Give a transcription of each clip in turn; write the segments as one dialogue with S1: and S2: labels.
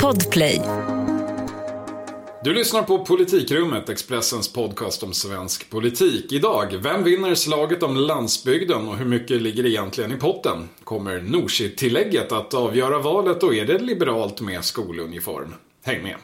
S1: Podplay.
S2: Du lyssnar på Politikrummet, Expressens podcast om svensk politik. Idag, vem vinner slaget om landsbygden och hur mycket ligger egentligen i potten? Kommer Nooshi-tillägget att avgöra valet och är det liberalt med skoluniform? Häng med!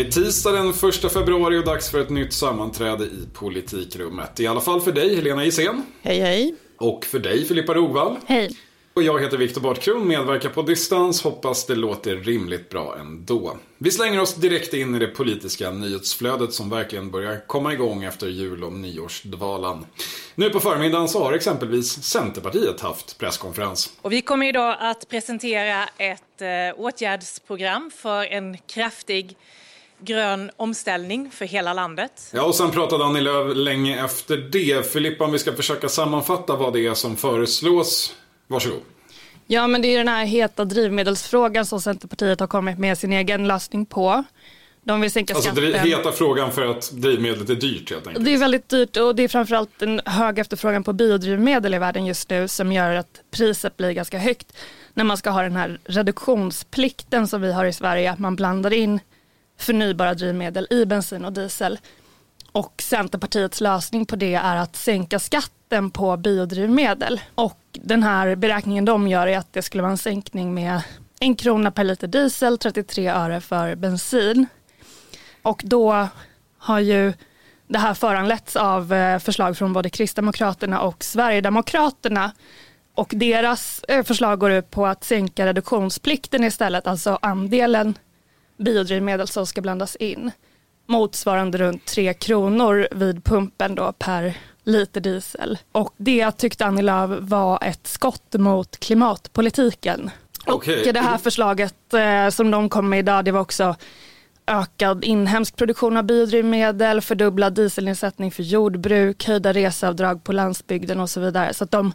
S2: Är tisdag den 1 februari och dags för ett nytt sammanträde i Politikrummet. I alla fall för dig, Helena Gissén.
S3: Hej, hej.
S2: Och för dig, Filippa Rogvall.
S4: Hej.
S2: Och jag heter Viktor Bartkron, medverkar på distans. Hoppas det låter rimligt bra ändå. Vi slänger oss direkt in i det politiska nyhetsflödet som verkligen börjar komma igång efter jul och nyårsdvalan. Nu på förmiddagen så har exempelvis Centerpartiet haft presskonferens.
S5: Och vi kommer idag att presentera ett eh, åtgärdsprogram för en kraftig grön omställning för hela landet.
S2: Ja, och sen pratade Annie Lööf länge efter det. Filippa, om vi ska försöka sammanfatta vad det är som föreslås. Varsågod.
S4: Ja, men det är den här heta drivmedelsfrågan som Centerpartiet har kommit med sin egen lösning på. De vill sänka
S2: alltså,
S4: skatten.
S2: Alltså heta frågan för att drivmedlet är dyrt helt enkelt.
S4: Det är väldigt dyrt och det är framförallt en hög efterfrågan på biodrivmedel i världen just nu som gör att priset blir ganska högt när man ska ha den här reduktionsplikten som vi har i Sverige, att man blandar in förnybara drivmedel i bensin och diesel. Och Centerpartiets lösning på det är att sänka skatten på biodrivmedel. Och den här beräkningen de gör är att det skulle vara en sänkning med en krona per liter diesel, 33 öre för bensin. Och då har ju det här föranletts av eh, förslag från både Kristdemokraterna och Sverigedemokraterna. Och deras eh, förslag går ut på att sänka reduktionsplikten istället, alltså andelen biodrivmedel som ska blandas in. Motsvarande runt 3 kronor vid pumpen då per liter diesel. Och det tyckte Annie Lööf var ett skott mot klimatpolitiken.
S2: Okay.
S4: Och det här förslaget eh, som de kom med idag det var också ökad inhemsk produktion av biodrivmedel, fördubblad dieselnedsättning för jordbruk, höjda reseavdrag på landsbygden och så vidare. Så att de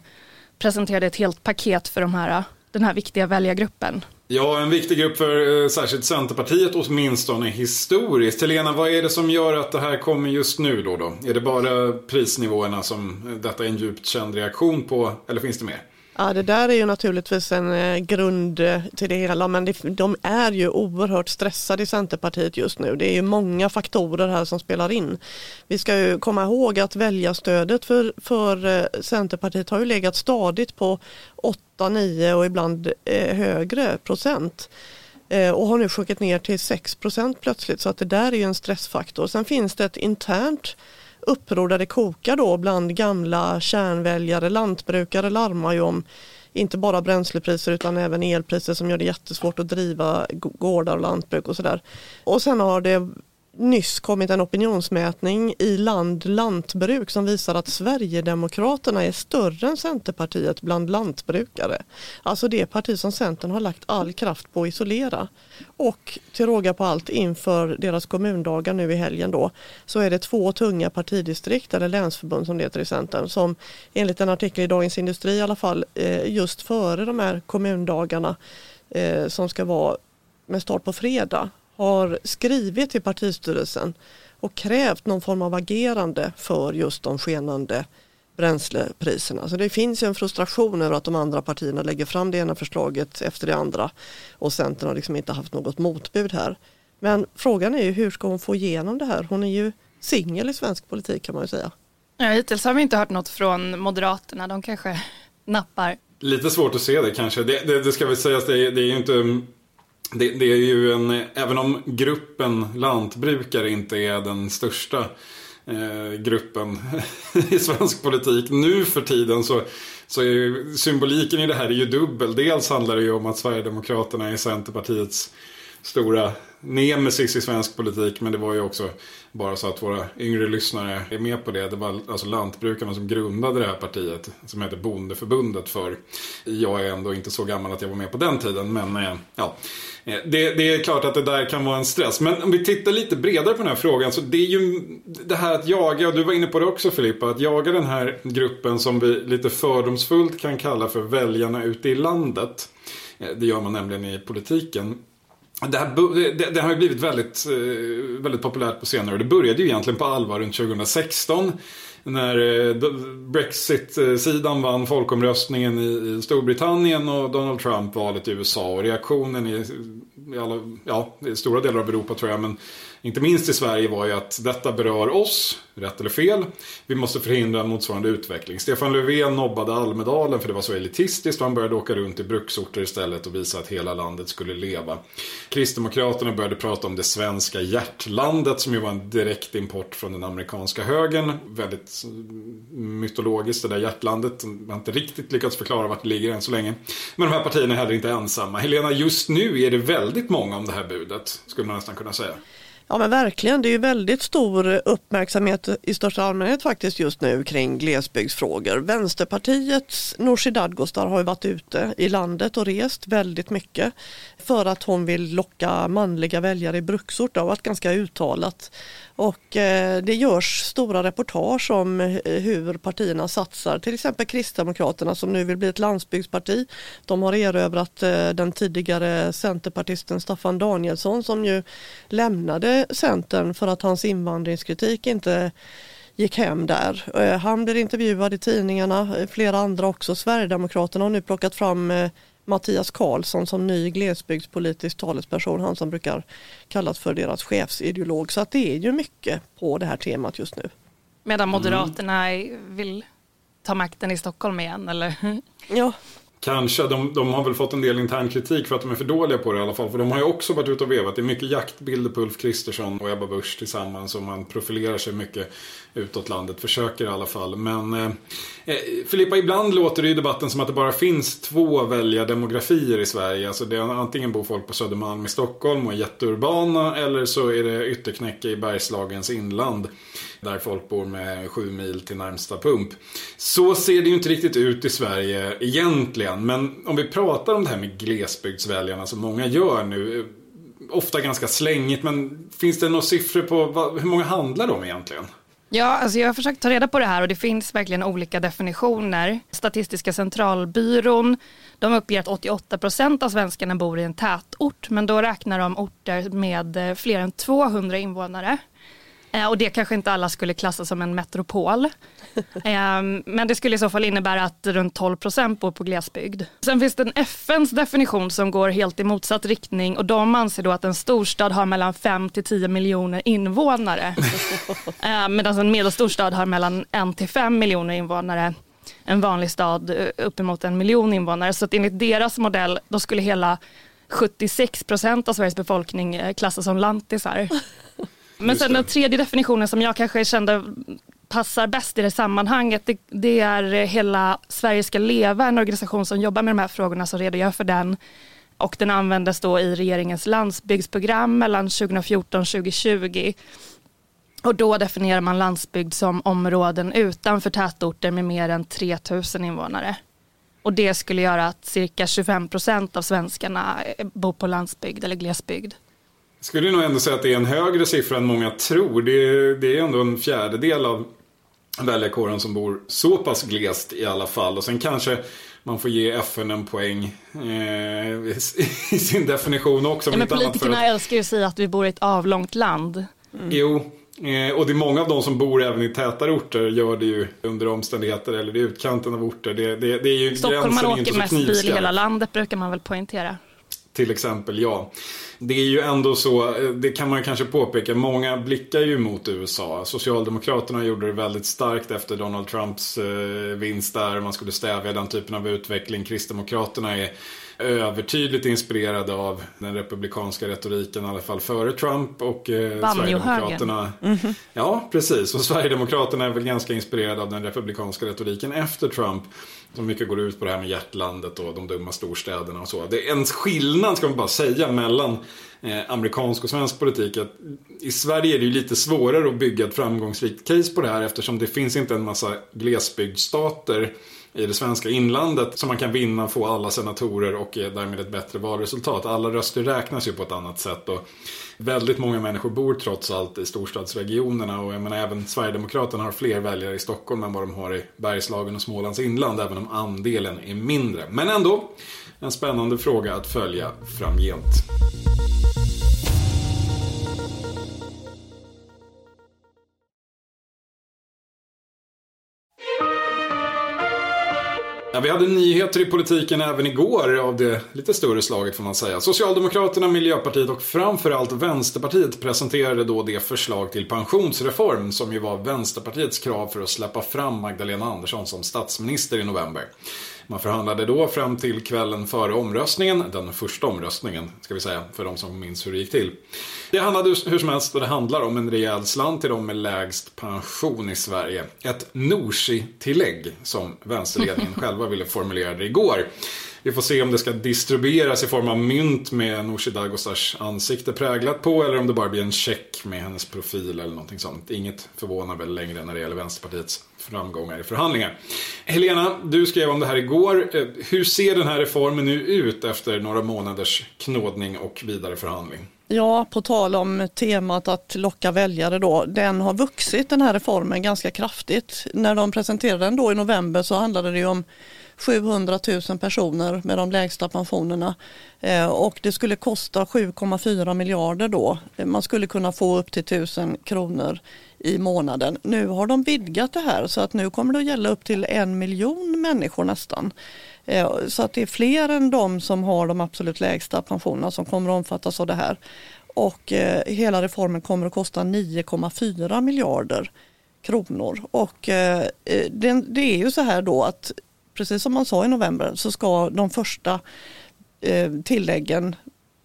S4: presenterade ett helt paket för de här, den här viktiga väljargruppen.
S2: Ja, en viktig grupp för eh, särskilt Centerpartiet åtminstone historiskt. Helena, vad är det som gör att det här kommer just nu då? då? Är det bara prisnivåerna som eh, detta är en djupt känd reaktion på, eller finns det mer?
S3: Ja, det där är ju naturligtvis en eh, grund eh, till det hela men det, de är ju oerhört stressade i Centerpartiet just nu. Det är ju många faktorer här som spelar in. Vi ska ju komma ihåg att väljarstödet för, för eh, Centerpartiet har ju legat stadigt på 8, 9 och ibland högre procent och har nu sjunkit ner till 6 procent plötsligt så att det där är ju en stressfaktor. Sen finns det ett internt uppror där det kokar då bland gamla kärnväljare. Lantbrukare larmar ju om inte bara bränslepriser utan även elpriser som gör det jättesvårt att driva gårdar och lantbruk och sådär. Och sen har det nyss kommit en opinionsmätning i Land Lantbruk som visar att Sverigedemokraterna är större än Centerpartiet bland lantbrukare. Alltså det parti som Centern har lagt all kraft på att isolera. Och till råga på allt inför deras kommundagar nu i helgen då så är det två tunga partidistrikt eller länsförbund som det heter i Centern som enligt en artikel i Dagens Industri i alla fall eh, just före de här kommundagarna eh, som ska vara med start på fredag har skrivit till partistyrelsen och krävt någon form av agerande för just de skenande bränslepriserna. Så det finns en frustration över att de andra partierna lägger fram det ena förslaget efter det andra och Centern har liksom inte haft något motbud här. Men frågan är ju hur ska hon få igenom det här? Hon är ju singel i svensk politik kan man ju säga.
S4: Ja, hittills har vi inte hört något från Moderaterna. De kanske nappar.
S2: Lite svårt att se det kanske. Det, det, det ska väl sägas, det, det är ju inte det, det, är ju en, även om gruppen lantbrukare inte är den största eh, gruppen i svensk politik nu för tiden så, så är ju, symboliken i det här är ju dubbel. Dels handlar det ju om att Sverigedemokraterna är Centerpartiets stora nemesis i svensk politik. Men det var ju också bara så att våra yngre lyssnare är med på det. Det var alltså lantbrukarna som grundade det här partiet. Som heter Bondeförbundet för. Jag är ändå inte så gammal att jag var med på den tiden. Men eh, ja, eh, det, det, är klart att det där kan vara en stress. Men om vi tittar lite bredare på den här frågan. Så det är ju det här att jaga, och du var inne på det också Filippa. Att jaga den här gruppen som vi lite fördomsfullt kan kalla för väljarna ute i landet. Eh, det gör man nämligen i politiken det, här, det, det, har ju blivit väldigt, eh, väldigt populärt på senare år. Det började ju egentligen på allvar runt 2016 när eh, Brexit-sidan vann folkomröstningen i Storbritannien och Donald Trump valet i USA. Och reaktionen i, i, alla, ja, i stora delar av Europa tror jag, men inte minst i Sverige var ju att detta berör oss, rätt eller fel. Vi måste förhindra en motsvarande utveckling. Stefan Löfven nobbade Almedalen för det var så elitistiskt och han började åka runt i bruksorter istället och visa att hela landet skulle leva. Kristdemokraterna började prata om det svenska hjärtlandet som ju var en direkt import från den amerikanska högern. Väldigt mm, mytologiskt det där hjärtlandet. Man har inte riktigt lyckats förklara vart det ligger än så länge. Men de här partierna är heller inte ensamma. Helena, just nu är det väldigt många om det här budet, skulle man nästan kunna säga.
S3: Ja men verkligen, det är ju väldigt stor uppmärksamhet i största allmänhet faktiskt just nu kring glesbygdsfrågor. Vänsterpartiets Nooshi Dadgostar har ju varit ute i landet och rest väldigt mycket för att hon vill locka manliga väljare i bruksort. Det har varit ganska uttalat. Och eh, det görs stora reportage om hur partierna satsar. Till exempel Kristdemokraterna som nu vill bli ett landsbygdsparti. De har erövrat eh, den tidigare centerpartisten Staffan Danielsson som ju lämnade Centern för att hans invandringskritik inte gick hem där. Eh, han blir intervjuad i tidningarna, eh, flera andra också. Sverigedemokraterna har nu plockat fram eh, Mattias Karlsson som ny glesbygdspolitisk talesperson, han som brukar kallas för deras chefsideolog. Så att det är ju mycket på det här temat just nu.
S4: Medan Moderaterna mm. vill ta makten i Stockholm igen eller?
S3: Ja,
S2: Kanske. De, de har väl fått en del intern kritik för att de är för dåliga på det i alla fall. För de har ju också varit ute och vevat. Det är mycket jaktbilder på Ulf Kristersson och Ebba Busch tillsammans. Och man profilerar sig mycket utåt landet. Försöker i alla fall. Men eh, eh Filippa, ibland låter det i debatten som att det bara finns två väljardemografier i Sverige. Alltså det är antingen bor folk på Södermalm i Stockholm och är jätteurbana. Eller så är det ytterknäcke i Bergslagens inland. Där folk bor med sju mil till närmsta pump. Så ser det ju inte riktigt ut i Sverige egentligen. Men om vi pratar om det här med glesbygdsväljarna som många gör nu. Eh, ofta ganska slängigt men finns det några siffror på vad, hur många handlar det om egentligen?
S4: Ja, alltså jag har försökt ta reda på det här och det finns verkligen olika definitioner. Statistiska centralbyrån, de uppger att 88 procent av svenskarna bor i en tätort, men då räknar de orter med eh, fler än 200 invånare. Eh, och det kanske inte alla skulle klassa som en metropol. Ehm, men det skulle i så fall innebära att runt 12 procent bor på glesbygd. Sen finns det en FNs definition som går helt i motsatt riktning och de anser då att en storstad har mellan 5 till 10 miljoner invånare. Ehm, medan en medelstor stad har mellan 1 till 5 miljoner invånare. En vanlig stad eh, uppemot en miljon invånare. Så att enligt deras modell då skulle hela 76 procent av Sveriges befolkning eh, klassas som lantisar. Men sen den tredje definitionen som jag kanske kände passar bäst i det sammanhanget, det, det, är Hela Sverige ska leva, en organisation som jobbar med de här frågorna som redogör för den. Och den användes då i regeringens landsbygdsprogram mellan 2014 och 2020. Och då definierar man landsbygd som områden utanför tätorter med mer än 3000 invånare. Och det skulle göra att cirka 25 procent av svenskarna bor på landsbygd eller glesbygd
S2: skulle nog ändå säga att det är en högre siffra än många tror. Det är, det är ändå en fjärdedel av väljarkåren som bor så pass glest i alla fall. Och sen kanske man får ge FN en poäng eh, i sin definition också.
S4: Ja, men politikerna att... älskar ju att säga att vi bor i ett avlångt land.
S2: Mm. Jo, eh, och det är många av de som bor även i tätare orter gör det ju under omständigheter eller i utkanten av orter. Det, det, det är ju
S4: Stockholm man åker mest bil i hela landet brukar man väl poängtera.
S2: Till exempel, ja. Det är ju ändå så, det kan man kanske påpeka, många blickar ju mot USA. Socialdemokraterna gjorde det väldigt starkt efter Donald Trumps eh, vinst där. Man skulle stävja den typen av utveckling. Kristdemokraterna är övertydligt inspirerade av den republikanska retoriken, i alla fall före Trump. Och eh, Sverigedemokraterna. Mm -hmm. Ja, precis. Och Sverigedemokraterna är väl ganska inspirerade av den republikanska retoriken efter Trump. Som mycket går ut på det här med hjärtlandet och de dumma storstäderna och så. Det är en skillnad, ska man bara säga, mellan eh, amerikansk och svensk politik. Att I Sverige är det ju lite svårare att bygga ett framgångsrikt case på det här eftersom det finns inte en massa glesbygdsstater i det svenska inlandet som man kan vinna, få alla senatorer och eh, därmed ett bättre valresultat. Alla röster räknas ju på ett annat sätt. Och väldigt många människor bor trots allt i storstadsregionerna och jag menar även Sverigedemokraterna har fler väljare i Stockholm än vad de har i Bergslagen och Smålands inland även om andelen är mindre. Men ändå en spännande fråga att följa framgent. Ja, vi hade nyheter i politiken även igår av det lite större slaget får man säga. Socialdemokraterna, Miljöpartiet och framförallt Vänsterpartiet presenterade då det förslag till pensionsreform som ju var Vänsterpartiets krav för att släppa fram Magdalena Andersson som statsminister i november. Man förhandlade då fram till kvällen före omröstningen, den första omröstningen ska vi säga, för de som minns hur det gick till. Det handlade hur som helst och det handlar om en rejäl slant till de med lägst pension i Sverige. Ett Nooshi-tillägg som vänsterledningen själva ville formulera det igår. Vi får se om det ska distribueras i form av mynt med Nooshi Dadgostars ansikte präglat på eller om det bara blir en check med hennes profil eller någonting sånt. Inget förvånar väl längre när det gäller Vänsterpartiets framgångar i förhandlingar. Helena, du skrev om det här igår. Eh, hur ser den här reformen nu ut efter några månaders knådning och vidare förhandling?
S3: Ja, på tal om temat att locka väljare då. Den har vuxit den här reformen ganska kraftigt. När de presenterade den då i november så handlade det ju om 700 000 personer med de lägsta pensionerna eh, och det skulle kosta 7,4 miljarder då. Man skulle kunna få upp till 1000 kronor i månaden. Nu har de vidgat det här så att nu kommer det att gälla upp till en miljon människor nästan. Eh, så att det är fler än de som har de absolut lägsta pensionerna som kommer att omfattas av det här. Och eh, hela reformen kommer att kosta 9,4 miljarder kronor. Och det är ju så här då att precis som man sa i november så ska de första eh, tilläggen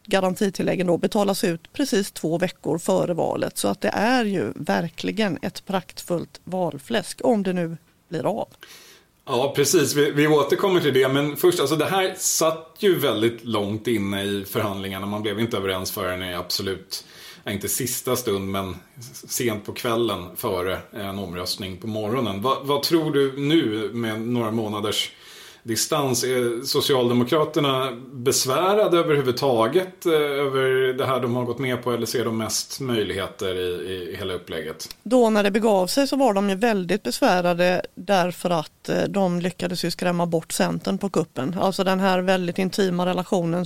S3: garantitilläggen då betalas ut precis två veckor före valet. Så att det är ju verkligen ett praktfullt valfläsk om det nu blir av.
S2: Ja, precis. Vi, vi återkommer till det. Men först, alltså det här satt ju väldigt långt inne i förhandlingarna. Man blev inte överens förrän i absolut inte sista stund, men sent på kvällen före eh, en omröstning på morgonen. Vad, vad tror du nu med några månaders distans? Är Socialdemokraterna besvärade överhuvudtaget eh, över det här de har gått med på eller ser de mest möjligheter i, i hela upplägget?
S3: Då när det begav sig så var de ju väldigt besvärade därför att eh, de lyckades ju skrämma bort Centern på kuppen. Alltså den här väldigt intima relationen.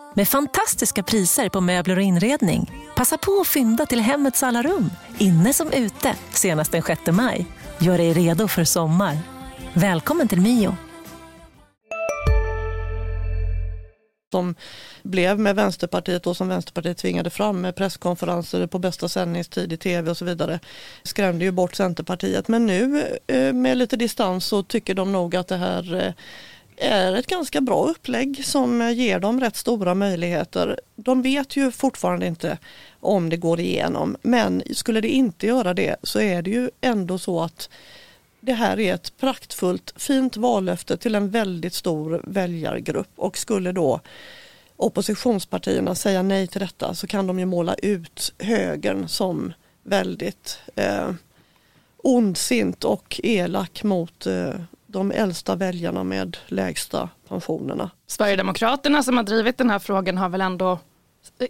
S6: med fantastiska priser på möbler och inredning. Passa på att fynda till hemmets alla rum, inne som ute, senast den 6 maj. Gör dig redo för sommar. Välkommen till Mio.
S3: Som blev med Vänsterpartiet och som Vänsterpartiet tvingade fram med presskonferenser på bästa sändningstid i tv och så vidare skrämde ju bort Centerpartiet. Men nu eh, med lite distans så tycker de nog att det här eh, är ett ganska bra upplägg som ger dem rätt stora möjligheter. De vet ju fortfarande inte om det går igenom men skulle det inte göra det så är det ju ändå så att det här är ett praktfullt fint vallöfte till en väldigt stor väljargrupp och skulle då oppositionspartierna säga nej till detta så kan de ju måla ut högern som väldigt eh, ondsint och elak mot eh, de äldsta väljarna med lägsta pensionerna.
S4: Sverigedemokraterna som har drivit den här frågan har väl ändå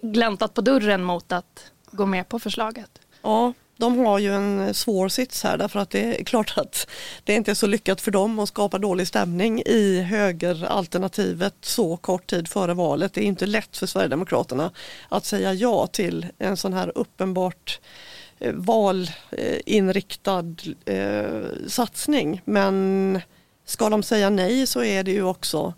S4: gläntat på dörren mot att gå med på förslaget?
S3: Ja, de har ju en svår sits här därför att det är klart att det inte är så lyckat för dem att skapa dålig stämning i högeralternativet så kort tid före valet. Det är inte lätt för Sverigedemokraterna att säga ja till en sån här uppenbart Eh, valinriktad eh, satsning. Men ska de säga nej så är det ju också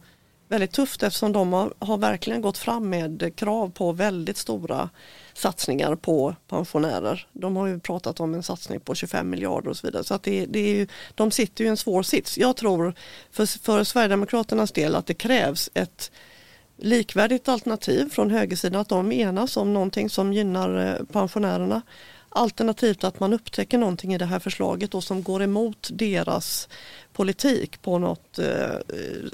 S3: väldigt tufft eftersom de har, har, verkligen gått fram med krav på väldigt stora satsningar på pensionärer. De har ju pratat om en satsning på 25 miljarder och så vidare. Så att det, det är ju, de sitter ju i en svår sits. Jag tror för, för Sverigedemokraternas del att det krävs ett likvärdigt alternativ från högersidan, att de enas om någonting som gynnar eh, pensionärerna. Alternativt att man upptäcker någonting i det här förslaget då som går emot deras politik på något eh,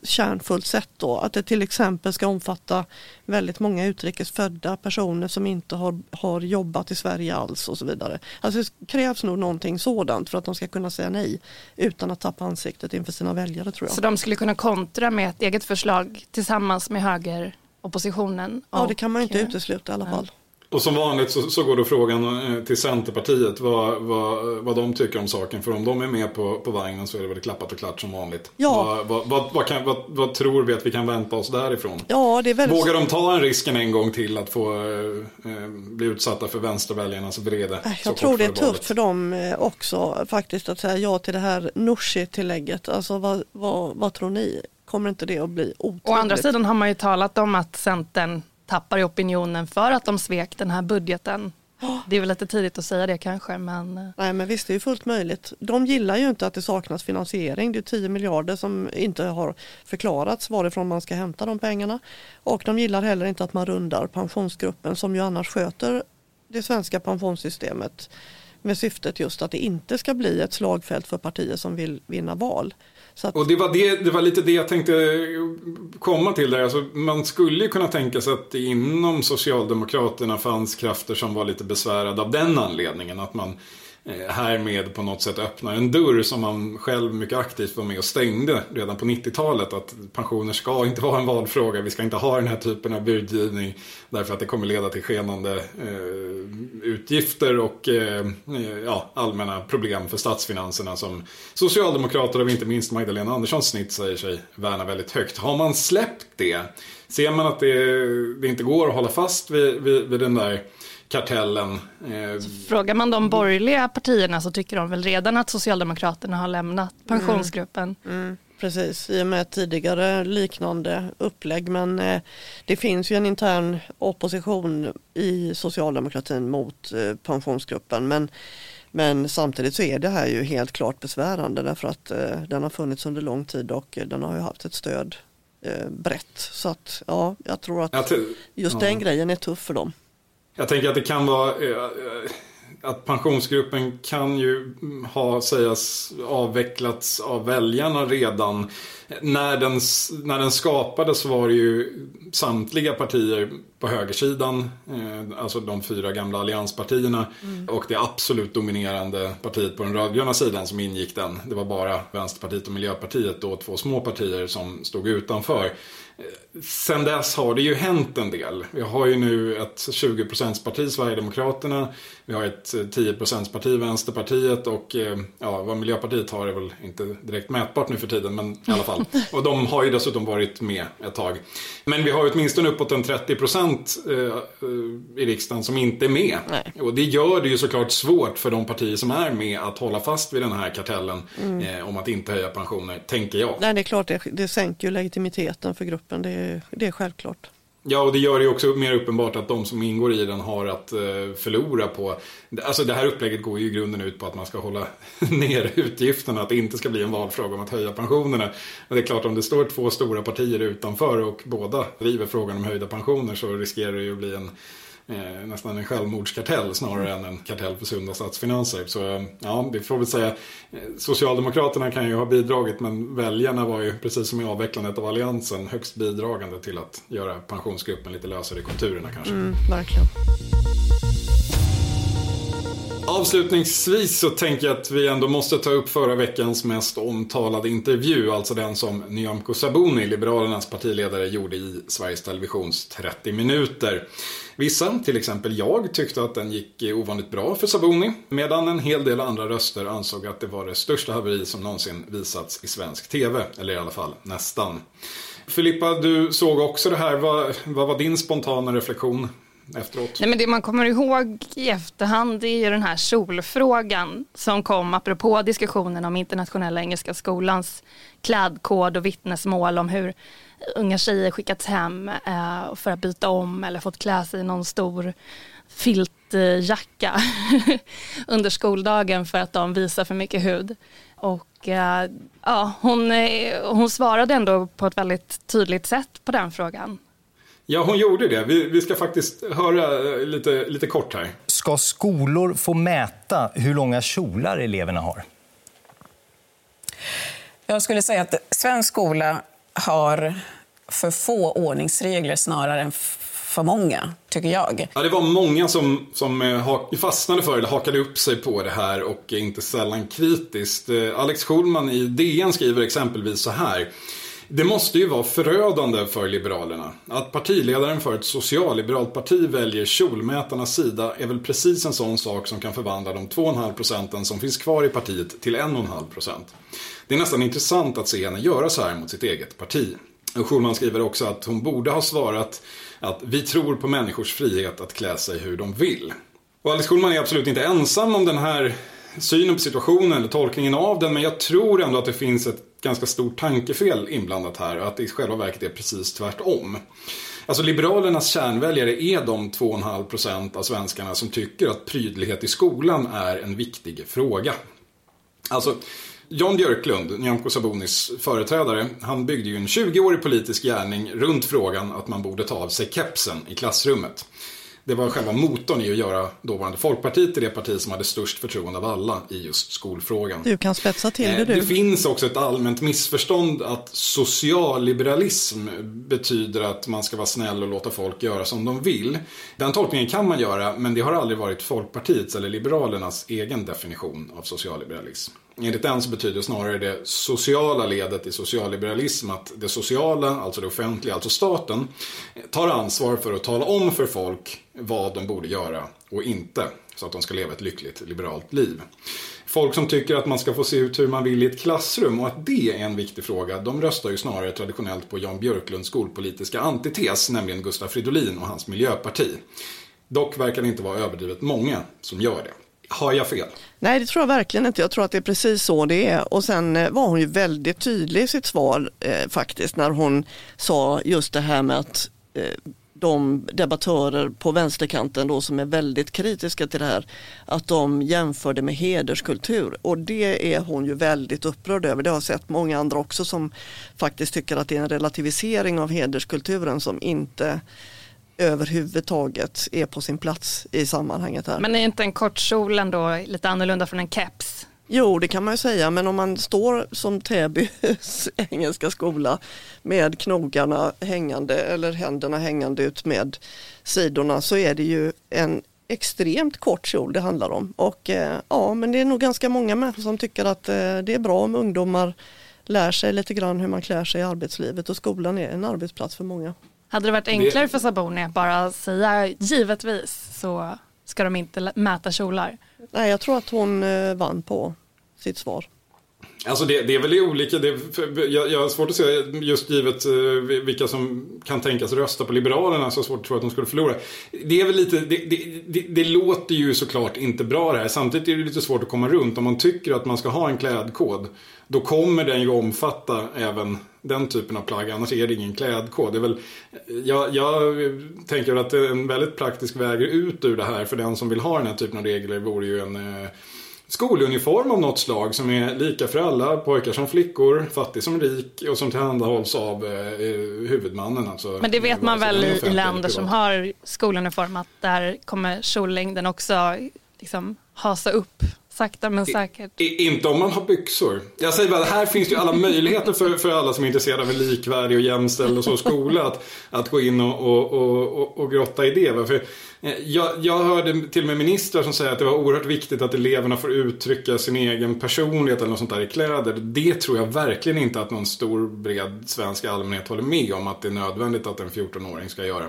S3: kärnfullt sätt. Då. Att det till exempel ska omfatta väldigt många utrikesfödda personer som inte har, har jobbat i Sverige alls och så vidare. Alltså det krävs nog någonting sådant för att de ska kunna säga nej utan att tappa ansiktet inför sina väljare tror jag.
S4: Så de skulle kunna kontra med ett eget förslag tillsammans med höger oppositionen.
S3: Ja, det kan man inte
S4: och,
S3: utesluta i alla fall.
S2: Och som vanligt så, så går då frågan eh, till Centerpartiet vad, vad, vad de tycker om saken. För om de är med på, på vagnen så är det väl klappat och klart som vanligt.
S3: Ja.
S2: Vad, vad, vad, vad, kan, vad, vad tror vi att vi kan vänta oss därifrån?
S3: Ja, det är väldigt...
S2: Vågar de ta en risken en gång till att få eh, eh bli utsatta för vänsterväljarnas vrede?
S3: Äh, Jag tror det är tufft för dem eh, också faktiskt att säga ja till det här Nooshi-tillägget. Alltså vad, vad, vad tror ni? Kommer inte det att bli otroligt?
S4: Å andra sidan har man ju talat om att Centern tappar i opinionen för att de svek den här budgeten. Det är väl lite tidigt att säga det kanske men... Eh.
S3: Nej men visst det är fullt möjligt. De gillar ju inte att det saknas finansiering. Det är 10 miljarder som inte har förklarats varifrån man ska hämta de pengarna. Och de gillar heller inte att man rundar pensionsgruppen som ju annars sköter det svenska pensionssystemet med syftet just att det inte ska bli ett slagfält för partier som vill vinna val.
S2: Att... Och det var, det, det var lite det jag tänkte komma till där. Alltså, man skulle ju kunna tänka sig att inom Socialdemokraterna fanns krafter som var lite besvärade av den anledningen. Att man Eh, härmed på något sätt öppnar en dörr som man själv mycket aktivt var med och stängde redan på 90-talet. Att pensioner ska inte vara en valfråga, vi ska inte ha den här typen av budgivning därför att det kommer leda till skenande eh, utgifter och eh, eh, ja, allmänna problem för statsfinanserna som Socialdemokrater och inte minst Magdalena Anderssons snitt säger sig värna väldigt högt. Har man släppt det, ser man att det, det inte går att hålla fast vid, vid, vid den där kartellen. Eh,
S4: Frågar man de borgerliga partierna så tycker de väl redan att Socialdemokraterna har lämnat pensionsgruppen.
S3: Mm. Mm. Precis, i och med tidigare liknande upplägg. Men eh, det finns ju en intern opposition i socialdemokratin mot eh, pensionsgruppen. Men, men samtidigt så är det här ju helt klart besvärande därför att eh, den har funnits under lång tid och den har ju haft ett stöd brett. Så att ja, jag tror att just den grejen är tuff för dem.
S2: Jag tänker att det kan vara eh, eh, att pensionsgruppen kan ju ha sägas avvecklats av väljarna redan. När den, när den skapades var det ju samtliga partier på högersidan, eh, alltså de fyra gamla allianspartierna mm. och det absolut dominerande partiet på den rödgröna sidan som ingick den. Det var bara Vänsterpartiet och Miljöpartiet, då två små partier som stod utanför. Sen dess har det ju hänt en del. Vi har ju nu ett 20%-parti, Sverigedemokraterna. Vi har ett 10%-parti, Vänsterpartiet och eh, ja, vad Miljöpartiet har är väl inte direkt mätbart nu för tiden, men i alla fall. Och de har ju dessutom varit med ett tag. Men vi har åtminstone uppåt en 30% eh, i riksdagen som inte är med. Nej. Och det gör det ju såklart svårt för de partier som är med att hålla fast vid den här kartellen mm. Eh, om att inte höja pensioner, tänker jag.
S3: Nej, det är klart, det, det sänker ju legitimiteten för gruppen, det det är självklart.
S2: Ja, och det gör det ju också mer uppenbart att de som ingår i den har att eh, förlora på... Alltså det här upplägget går ju i grunden ut på att man ska hålla ner utgifterna, att det inte ska bli en valfråga om att höja pensionerna. Men det är klart, om det står två stora partier utanför och båda driver frågan om höjda pensioner så riskerar det ju att bli en eh, nästan en självmordskartell snarare än en kartell för sunda statsfinanser. Så ja, det får väl säga, eh, Socialdemokraterna kan ju ha bidragit men väljarna var ju precis som i avvecklandet av alliansen högst bidragande till att göra pensionsgruppen lite lösare i konturerna kanske.
S3: Mm, verkligen.
S2: Avslutningsvis så tänker jag att vi ändå måste ta upp förra veckans mest omtalade intervju, alltså den som Nyamko Sabuni, Liberalernas partiledare, gjorde i Sveriges Televisions 30 minuter. Vissa, till exempel jag, tyckte att den gick ovanligt bra för Sabuni, medan en hel del andra röster ansåg att det var det största haveri som någonsin visats i svensk TV, eller i alla fall nästan. Filippa, du såg också det här. Vad, vad var din spontana reflektion? efteråt.
S4: Nej, men det man kommer ihåg i efterhand är ju den här solfrågan som kom apropå diskussionen om internationella engelska skolans klädkod och vittnesmål om hur unga tjejer skickats hem eh, för att byta om eller fått klä sig i någon stor filtjacka under skoldagen för att de visar för mycket hud. Och eh, ja, hon, eh, hon svarade ändå på ett väldigt tydligt sätt på den frågan.
S2: Ja, hon gjorde det. Vi, vi ska faktiskt höra eh, lite, lite kort här.
S7: Ska skolor få mäta hur långa kjolar eleverna har?
S8: Jag skulle säga att svensk skola har för få ordningsregler snarare än för många, tycker jag.
S2: Ja, det var många som, som eh, fastnade för eller hakade upp sig på det här och inte sällan kritiskt. Eh, Alex Schulman i DN skriver exempelvis så här. Det måste ju vara förödande för Liberalerna. Att partiledaren för ett socialliberalt parti väljer kjolmätarnas sida är väl precis en sån sak som kan förvandla de 2,5 procenten som finns kvar i partiet till 1,5 procent. Det är nästan intressant att se henne göra så här mot sitt eget parti. Schulman skriver också att hon borde ha svarat att vi tror på människors frihet att klä sig hur de vill. Och Alice Schulman är absolut inte ensam om den här synen på situationen eller tolkningen av den men jag tror ändå att det finns ett ganska stort tankefel inblandat här och att det i själva verket är precis tvärtom. Alltså Liberalernas kärnväljare är de 2,5% av svenskarna som tycker att prydlighet i skolan är en viktig fråga. Alltså, Jan Björklund, Nyamko Sabonis företrädare, han byggde ju en 20-årig politisk gärning runt frågan att man borde ta av sig kepsen i klassrummet. Det var själva motorn i att göra dåvarande Folkpartiet till det parti som hade störst förtroende av alla i just skolfrågan.
S3: Du kan spetsa till det
S2: Eh,
S3: du.
S2: Det finns också ett allmänt missförstånd att socialliberalism betyder att man ska vara snäll och låta folk göra som de vill. Den tolkningen kan man göra, men det har aldrig varit Folkpartiets eller Liberalernas egen definition av socialliberalism. Enligt den så betyder snarare det sociala ledet i socialliberalism att det sociala, alltså det offentliga, alltså staten, tar ansvar för att tala om för folk vad de borde göra och inte, så att de ska leva ett lyckligt liberalt liv. Folk som tycker att man ska få se ut hur man vill i ett klassrum och att det är en viktig fråga, de röstar ju snarare traditionellt på Jan Björklunds skolpolitiska antites, nämligen Gustaf Fridolin och hans miljöparti. Dock verkar det inte vara överdrivet många som gör det. Har jag fel?
S3: Nej, det tror jag verkligen inte. Jag tror att det är precis så det är. Och sen eh, var hon ju väldigt tydlig i sitt svar eh, faktiskt när hon sa just det här med att eh, de debattörer på vänsterkanten då som är väldigt kritiska till det här, att de jämförde med hederskultur. Och det är hon ju väldigt upprörd över. Det har jag sett många andra också som faktiskt tycker att det är en relativisering av hederskulturen som inte överhuvudtaget är på sin plats i sammanhanget här.
S4: Men är inte en kort kjol ändå lite annorlunda från en keps?
S3: Jo, det kan man ju säga, men om man står som Täbys engelska skola med knogarna hängande eller händerna hängande ut med sidorna så är det ju en extremt kort kjol det handlar om. Och eh, ja, men det är nog ganska många människor som tycker att eh, det är bra om ungdomar lär sig lite grann hur man klär sig i arbetslivet och skolan är en arbetsplats för många.
S4: Hade det varit enklare för Saboni att bara säga givetvis så ska de inte mäta kjolar?
S3: Nej, jag tror att hon eh, vann på sitt svar.
S2: Alltså det, det är väl olika, det, jag, jag har svårt att se just givet eh, vilka som kan tänkas rösta på Liberalerna så svårt att tro att de skulle förlora. Det är väl lite, det, det, det, det låter ju såklart inte bra det här. Samtidigt är det lite svårt att komma runt. Om man tycker att man ska ha en klädkod då kommer den ju omfatta även den typen av plagg. Annars är det ingen klädkod. Det är väl, jag, jag tänker att en väldigt praktisk väg ut ur det här för den som vill ha den här typen av regler vore ju en eh, skoluniform av något slag som är lika för alla, pojkar som flickor, fattig som rik och som tillhandahålls av eh, huvudmannen. Alltså,
S4: Men det vet man väl i, länder som har skoluniform att där kommer kjollängden också liksom hasa upp sakta men säkert.
S2: I, inte om man har byxor. Jag säger bara, här finns ju alla möjligheter för, för alla som är intresserade av en likvärdig och jämställd och så skola att, att gå in och, och, och, och, grotta i det. För, jag, jag hörde till och med ministrar som säger att det var oerhört viktigt att eleverna får uttrycka sin egen personlighet eller något sånt där i kläder. Det tror jag verkligen inte att någon stor bred svensk allmänhet håller med om att det är nödvändigt att en 14-åring ska göra.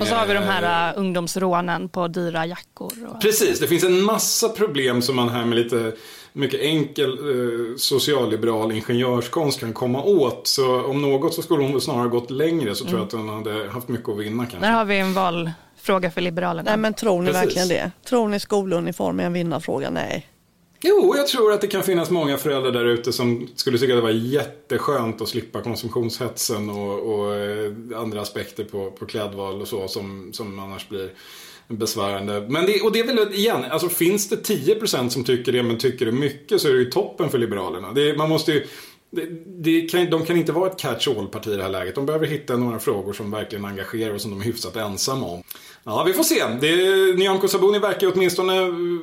S4: Och så har vi de här uh, ungdomsrånen på dyra jackor. Och...
S2: Precis, det finns en massa problem som man här med lite mycket enkel eh, socialliberal ingenjörskonst kan komma åt. Så om något så skulle hon väl snarare gått längre så tror jag att hon hade haft mycket att vinna kanske.
S4: Där har vi en valfråga för Liberalerna.
S3: Nej men tror ni
S2: Precis.
S3: verkligen det? Tror ni skoluniform är en vinnarfråga? Nej.
S2: Jo, jag tror att det kan finnas många föräldrar där ute som skulle tycka att det var jätteskönt att slippa konsumtionshetsen och, och eh, andra aspekter på, på klädval och så som, som annars blir besvärande. Men det, och det är väl igen, alltså finns det 10% som tycker det men tycker det mycket så är det ju toppen för Liberalerna. Det, man måste ju, det, det kan, de kan inte vara ett catch-all-parti i det här läget. De behöver hitta några frågor som verkligen engagerar och som de är hyfsat ensamma om. Ja, vi får se. Det, Nyamko Sabuni verkar åtminstone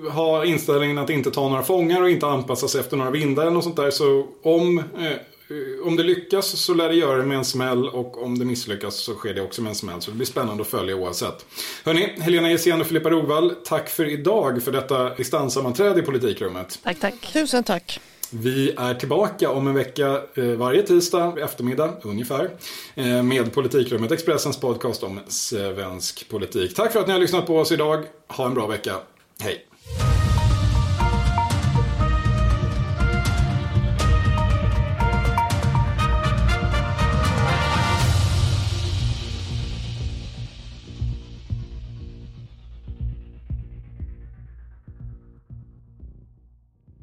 S2: ha inställningen att inte ta några fångar och inte anpassa sig efter några vindar eller något sånt där. Så om, eh, om det lyckas så lär det göra det med en smäll och om det misslyckas så sker det också med en smäll. Så det blir spännande att följa oavsett. Hörni, Helena Gessén och Filippa Rovall, tack för idag för detta distanssammanträde i politikrummet.
S4: Tack, tack.
S3: Tusen tack.
S2: Vi är tillbaka om en vecka eh, varje tisdag eftermiddag ungefär. Eh, med Politikrummet, Expressens podcast om svensk politik. Tack för att ni har lyssnat på oss idag. Ha en bra vecka. Hej!